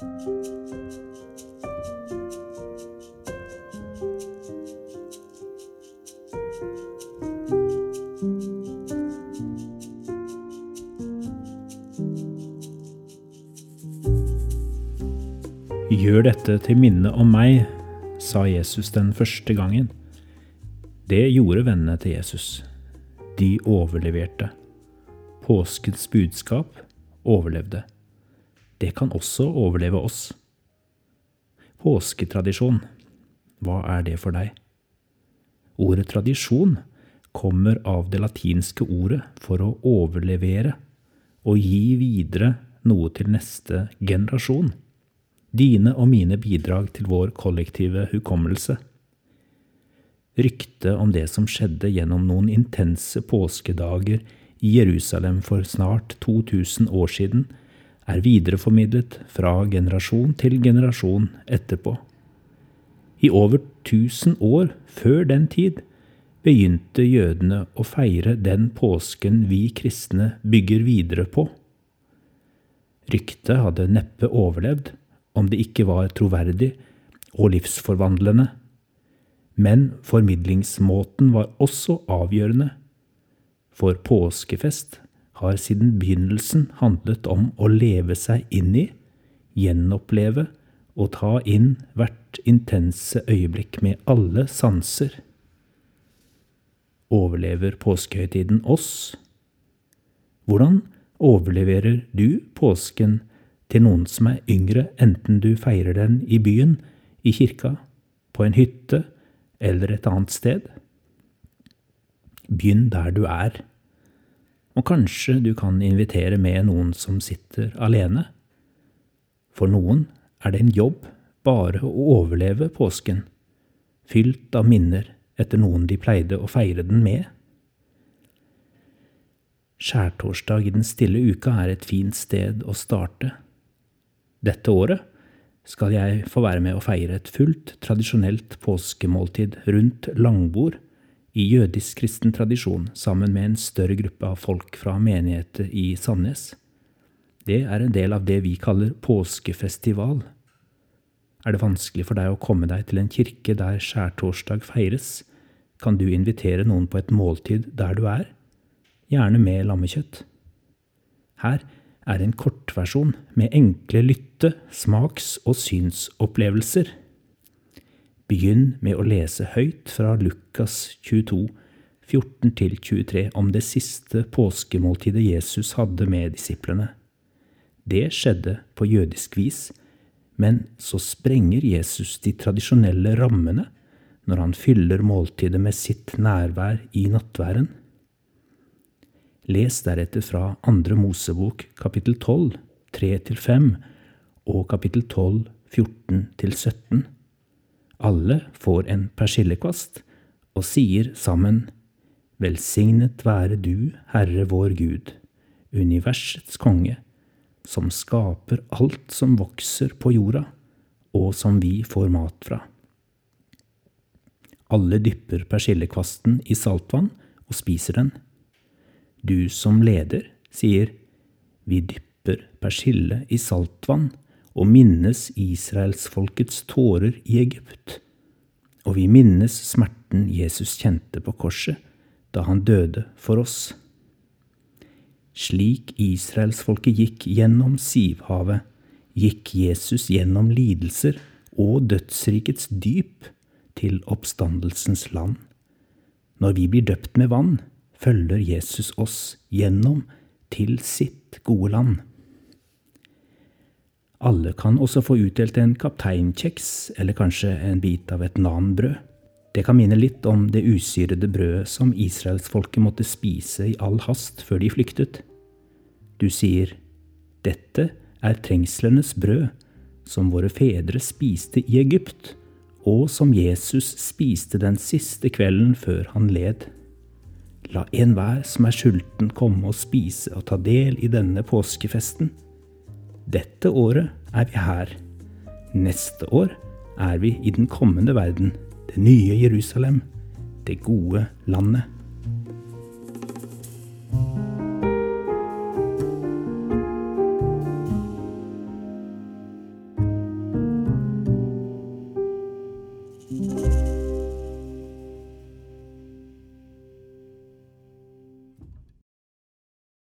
Gjør dette til minne om meg, sa Jesus den første gangen. Det gjorde vennene til Jesus. De overleverte. Påskens budskap overlevde. Det kan også overleve oss. Påsketradisjon, hva er det for deg? Ordet tradisjon kommer av det latinske ordet for å overlevere og gi videre noe til neste generasjon dine og mine bidrag til vår kollektive hukommelse. Ryktet om det som skjedde gjennom noen intense påskedager i Jerusalem for snart 2000 år siden, er videreformidlet fra generasjon til generasjon etterpå. I over 1000 år før den tid begynte jødene å feire den påsken vi kristne bygger videre på. Ryktet hadde neppe overlevd om det ikke var troverdig og livsforvandlende. Men formidlingsmåten var også avgjørende, for påskefest har siden begynnelsen handlet om å leve seg inn i, gjenoppleve og ta inn hvert intense øyeblikk med alle sanser. Overlever påskehøytiden oss? Hvordan overleverer du påsken til noen som er yngre, enten du feirer den i byen, i kirka, på en hytte eller et annet sted. Begynn der du er, og kanskje du kan invitere med noen som sitter alene. For noen er det en jobb bare å overleve påsken, fylt av minner etter noen de pleide å feire den med. Skjærtorsdag i den stille uka er et fint sted å starte. Dette året skal jeg få være med å feire et fullt tradisjonelt påskemåltid rundt langbord i jødisk-kristen tradisjon sammen med en større gruppe av folk fra menigheter i Sandnes. Det er en del av det vi kaller påskefestival. Er det vanskelig for deg å komme deg til en kirke der skjærtorsdag feires, kan du invitere noen på et måltid der du er, gjerne med lammekjøtt. Her er en kortversjon med enkle lytte-, smaks- og synsopplevelser. Begynn med å lese høyt fra Lukas 22, 14-23 om det siste påskemåltidet Jesus hadde med disiplene. Det skjedde på jødisk vis, men så sprenger Jesus de tradisjonelle rammene når han fyller måltidet med sitt nærvær i nattværen. Les deretter fra Andre Mosebok kapittel 12, 3-5 og kapittel 12, 14-17. Alle får en persillekvast og sier sammen Velsignet være du, Herre vår Gud, universets konge, som skaper alt som vokser på jorda, og som vi får mat fra. Alle dypper persillekvasten i saltvann og spiser den. Du som leder sier, vi dypper persille i saltvann og minnes israelsfolkets tårer i Egypt, og vi minnes smerten Jesus kjente på korset da han døde for oss. Slik israelsfolket gikk gjennom Sivhavet, gikk Jesus gjennom lidelser og dødsrikets dyp til oppstandelsens land. Når vi blir døpt med vann, følger Jesus oss gjennom til sitt gode land. Alle kan også få utdelt en kapteinkjeks eller kanskje en bit av et nanbrød. Det kan minne litt om det usyrede brødet som israelsfolket måtte spise i all hast før de flyktet. Du sier, dette er trengslenes brød, som våre fedre spiste i Egypt, og som Jesus spiste den siste kvelden før han led. La enhver som er sulten, komme og spise og ta del i denne påskefesten. Dette året er vi her. Neste år er vi i den kommende verden, det nye Jerusalem, det gode landet.